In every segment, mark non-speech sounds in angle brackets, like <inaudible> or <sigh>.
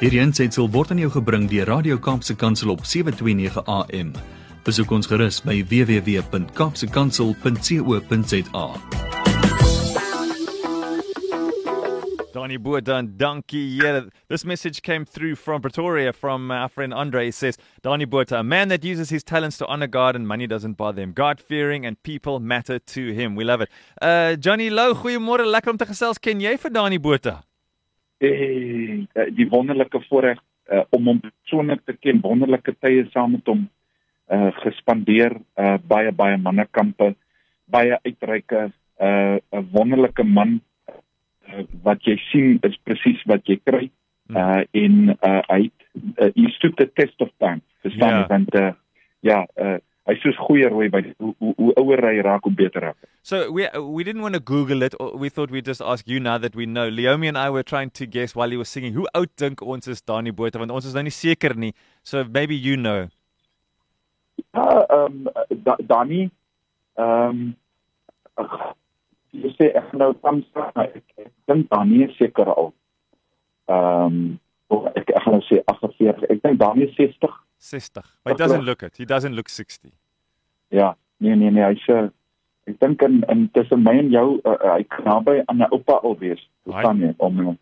Hierdie aanseit word aan jou gebring deur Radio Kaapse Kansel op 7:29 AM. Besoek ons gerus by www.kapsekansel.co.za. Donnie Boerdan, donkey. Yeah, this message came through from Pretoria from our friend Andre. He says, Donnie Boerta, a man that uses his talents to honor God and money doesn't bother him. God fearing and people matter to him. We love it. Uh, Johnny Lou, goeiemôre. Lekker om te gesels. Ken jy vir Donnie Boerta? Eh, die wonderlike voorreg uh, om hom persoonlik te ken, wonderlike tye saam met hom uh, gespandeer, uh, baie baie mannekampe, baie uitreike, 'n uh, wonderlike man uh, wat jy sien is presies wat jy kry. Uh in uh hy uh, he stood the test of time. Verstaan jy Ja. want uh, ja, uh, hy soos goeie rooi by hoe, hoe, hoe ouer hy raak hoe beter raak. So we we didn't want to Google it. We thought we'd just ask you now that we know. Leomi and I were trying to guess while he was singing. Who outdink ons is Donnie Boerta? Want ons is nou nie seker nie. So maybe you know. Ja, ehm um, da, Dani ehm um, jy sê ek nou tans ek, ek dink Dani is seker al. Ehm um, ek ek gaan nou sê 48. Ek dink Dani is 60. 60. But he doesn't look it. He doesn't look 60. Ja, nee nee nee, hy's uh, ek dink in in tussen my en jou uh, hy kan naby aan 'n oupa al wees. Verstaan jy? Om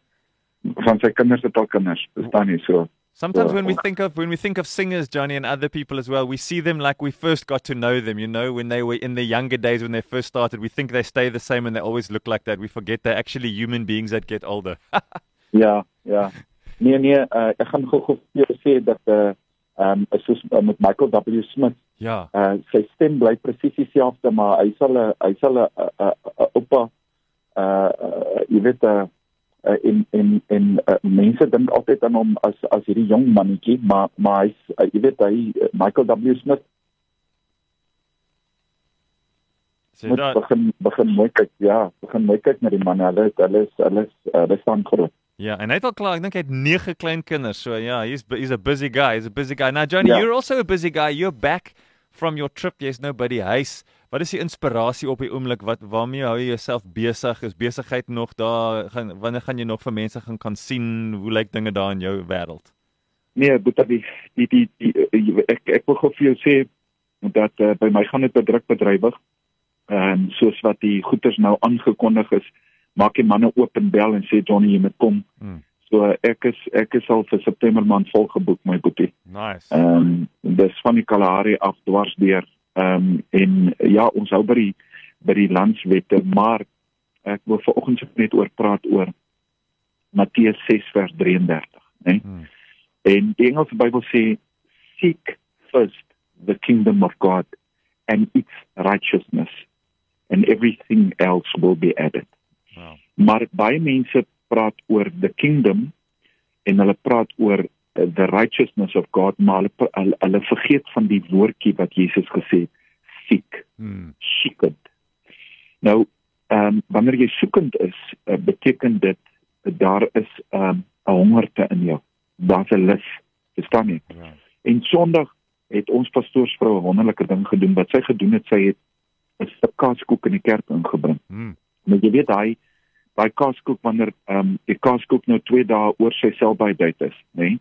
van sy kinders het al kinders. Verstaan jy so? Sometimes Yeah. when we think of when we think of singers, Johnny, and other people as well, we see them like we first got to know them. You know, when they were in their younger days, when they first started, we think they stay the same and they always look like that. We forget they're actually human beings that get older. <laughs> Ja, ja. Nee nee, uh, ek gaan gou gou vir jou sê dat uh um, soos uh, met Michael W Smith ja. uh sy stem bly presies dieselfde maar hy sal 'n hy sal 'n oupa uh, uh jy weet 'n uh, in in in uh, mense dink altyd aan hom as as hierdie jong mannetjie maar maar hy's uh, jy weet hy uh, Michael W Smith moet that, begin begin mooi kyk ja begin mooi kyk na die man hulle hulle is hulle is uh, hulle staan groot yeah, and hy het al klaar, ek dink hy het 9 klein kinders. So yeah, he's he's a busy guy. He's a busy guy. Now Johnny, Ja. you're also a busy guy. You're back from your trip. Jy's nou by die huis. Wat is die inspirasie op die oomblik? Wat waarmee hou jy jouself besig? Is besigheid nog daar? Gaan wanneer gaan jy nog vir mense gaan kan sien hoe lyk dinge daar in jou wêreld? Nee, Boeta die die die, die, die ek ek wil gou vir jou sê dat uh, by my gaan dit bedruk bedrywig. Ehm um, soos wat die goeders nou aangekondig is, maak die manne oop en bel en sê Johnny jy moet kom. Hmm. So ek is ek is al vir September maand volgeboek my boetie. Nice. Ehm um, dis van die Kalahari af dwars deur. Ehm um, en ja, ons hou by die by die landswette, maar ek wil vanoggend net oor praat oor Matteus 6 vers 33, né? Hmm. En die Engelse Bybel sê seek first the kingdom of God and its righteousness and everything else will be added. Wow. Maar baie mense praat oor the kingdom en hulle praat oor uh, the righteousness of God, maar hulle hulle, hulle vergeet van die woordjie wat Jesus gesê het, seek, Hmm. soekend. Nou, ehm um, wanneer jy soekend is, uh, beteken dit uh, daar is ehm, 'n um, hongerte in jou. Daar's 'n lus, verstaan jy? Ja. En Sondag het ons pastoorsvrou 'n wonderlike ding gedoen. Wat sy gedoen het, sy het 'n stuk kaaskoek in die kerk ingebring. Hmm. Maar jy weet daai daai kaaskoek wanneer ehm um, die kaaskoek nou 2 dae oor sy selby uit is, nê? Nee?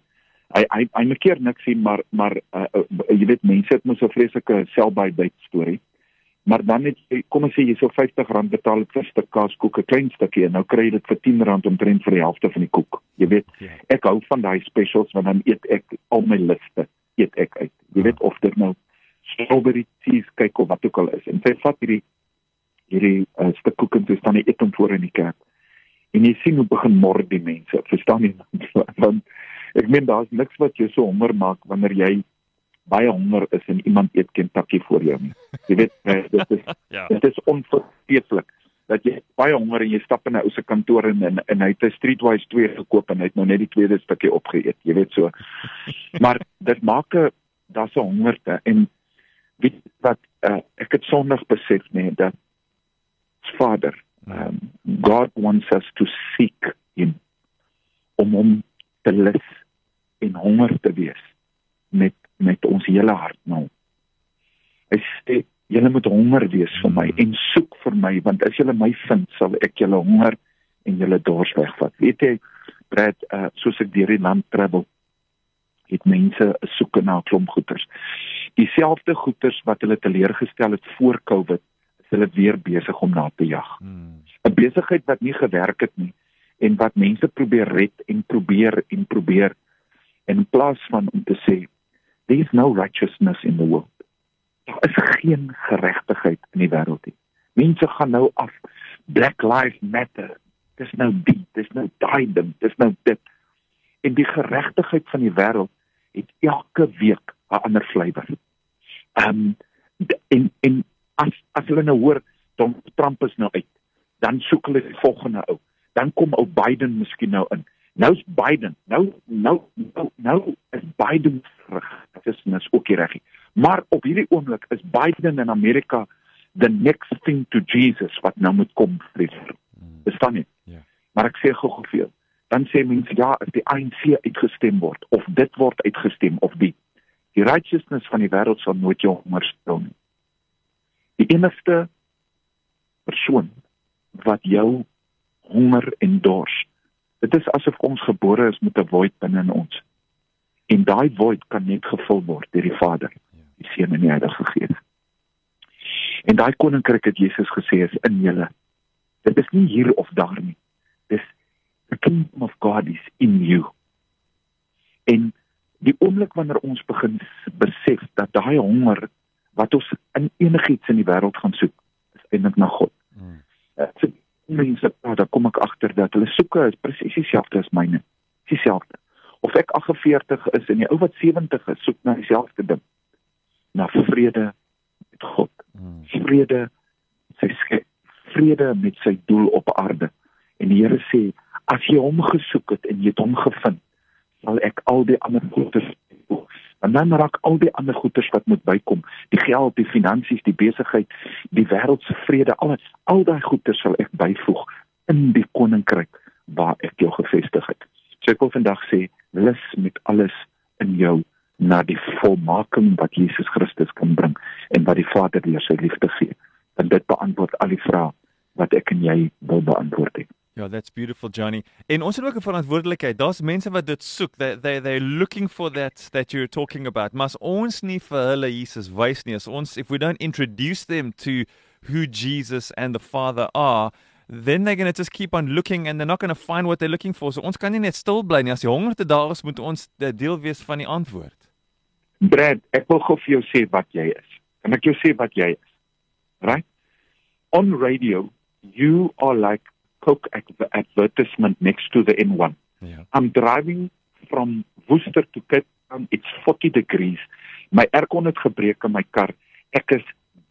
Hy hy hy maak keer niks sien, maar maar uh, uh, jy weet mense het mos so 'n vreeslike selby uit storie. Maar dan jy kom ons sê jy sou R50 betaal vir 'n stuk kaaskoek, 'n klein stukkie en nou kry jy dit vir R10 omtrent vir die helfte van die koek. Jy weet, Ja. ek hou van daai specials want dan eet ek al my liste eet ek uit. Jy weet of dit nou strawberry cheesecake of wat ook al is. En sy vat hierdie hierdie uh, stuk koek en sy staan hy eet hom voor in die kerk. Jy sien hoe begin mor die mense. Verstaan jy? <laughs> Want ek meen daar's niks wat jou so honger maak wanneer jy baie honger is en iemand eet Kentucky voor jou nie. Jy weet, eh, dit is <laughs> Ja. dit is onvergeeflik dat jy baie honger en jy stap in 'n ou se kantoor en en, en hy het 'n Streetwise 2 gekoop en hy het nou net die tweede stukkie opgeëet, jy weet so. <laughs> Maar dit maak 'n daar's 'n hongerte en weet wat uh, ek het Sondag besef nee dat Vader um, God wants us to seek him om hom te lus en honger te wees met met ons hele hart nou. Hy sê julle moet honger wees vir my en soek vir my want as julle my vind sal ek julle honger en julle dors wegvat. Weet jy Brad, uh, soos ek deur die land travel, het mense soek na 'n klomp goeders. Dieselfde goeders wat hulle teleurgestel het voor Covid, is hulle weer besig om na te jag. Hmm. Besigheid wat nie gewerk het nie en wat mense probeer red en probeer en probeer in plaas van om te sê there is no righteousness in the world. Daar is geen geregtigheid in die wêreld nie. Mense gaan nou af Black Lives Matter. Dis nou die, dis nou daai ding, dis nou dit. En die geregtigheid van die wêreld het elke week 'n ander flavour. Ehm um, en en as as hulle nou hoor Donald Trump is nou uit, dan soek hulle die volgende ou. Dan kom ou Biden miskien nou in. Nou's Biden. Nou nou nou, nou is Biden terug. Dit is nes ook reg. Maar op hierdie oomblik is Biden in Amerika the next thing to Jesus wat nou moet kom vir die wêreld. Verstaan jy? Ja. Maar ek sê gou gou veel dan sê mense ja, as die ANC uitgestem word of dit word uitgestem of die die righteousness van die wêreld sal nooit jou honger stil nie. Die enigste persoon wat jou honger en dors. Dit is asof ons gebore is met 'n void binne in ons. En daai void kan net gevul word deur die Vader, die Seun en die Heilige Gees. En daai koninkryk het Jesus gesê is in julle. Dit is nie hier of daar nie. Dis the kingdom of God is in you. En die oomblik wanneer ons begin besef dat daai honger wat ons in enigiets in die wêreld gaan soek, is eintlik na God. Hmm. Uh, mense, nou, daar kom ek agter dat hulle soeke is presies dieselfde as myne. Dieselfde. Of ek 48 is en die ou wat 70 is, soek na dieselfde ding. Na vrede met God. Hmm. Vrede sy skep vrede met sy doel op aarde. En die Here sê as jy hom gesoek het en jy het hom gevind, sal ek al die ander goeders en dan raak al die ander goeders wat moet bykom, die geld, die finansies, die besigheid, die wêreldse vrede, alles, al daai goeders sal ek byvoeg in die koninkryk waar ek jou gevestig het. So ek wil vandag sê, lus met alles in jou na die volmaking wat Jesus Christus kan bring en wat die Vader deur sy liefde gee. En dit beantwoord al die vrae wat ek en jy wil beantwoord het. Ja, that's beautiful Johnny. En ons het ook 'n verantwoordelikheid. Daar's mense wat dit soek. They they they're looking for that that you're talking about. Mas ons nie vir hulle Jesus wys nie. As ons if we don't introduce them to who Jesus and the Father are, then they're going to just keep on looking and they're not going to find what they're looking for. So ons kan nie net stil bly nie. As die honger te daar is, moet ons deel wees van die antwoord. Brad, ek wil gou vir jou sê wat jy is. Kan ek jou sê wat jy is? Right? On radio, you are like Coke advertisement next to the N1. Yeah. I'm driving from Worcester to Cape Town. It's 40 degrees. My aircon het gebreek in my kar. Ek is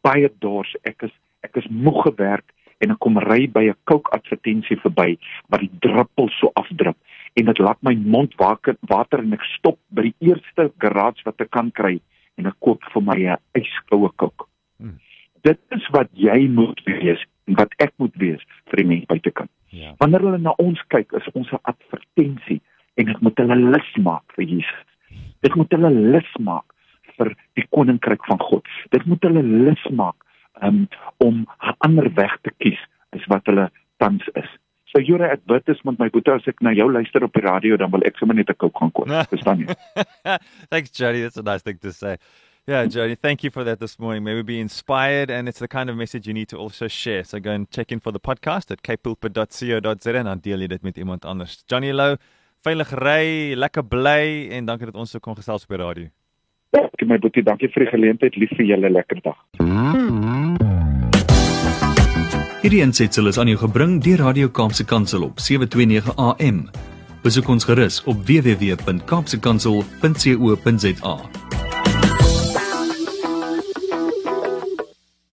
baie dors. Ek is ek is moeg gewerk en ek kom ry by 'n Coke advertensie verby wat die druppel so afdrup en dit laat my mond water water en ek stop by die eerste garage wat ek kan kry en ek koop vir my 'n yskoue Coke. Hmm. Dit is wat jy moet wees wat ek moet wees vir die mense buitekant. Ja. Wanneer hulle na ons kyk, is ons 'n advertensie en dit moet hulle lus maak vir Jesus. Dit moet hulle lus maak vir die koninkryk van God. Dit moet hulle lus maak um, om 'n ander weg te kies as wat hulle tans is. So you're an advertisement my boetie as ek na jou luister op die radio dan wil ek sommer net 'n kook gaan koop. <laughs> Verstaan jy? Thanks Jody, that's a nice thing to say. Yeah, Jody, thank you for that this morning. May we be inspired, and it's the kind of message you need to also share. So go and check in for the podcast at kpulpit.co.za en dan deel jy dit met iemand anders. Johnny Lou, veilig ry, lekker bly en dankie dat ons so kon gesels op die radio. Dankie my boetie, dankie vir die geleentheid. Lief vir julle lekker dag. Hierdie ensitsel is aan jou gebring deur Radio Kaapse Kansel op 729 AM. Besoek ons gerus op www.kaapsekansel.co.za.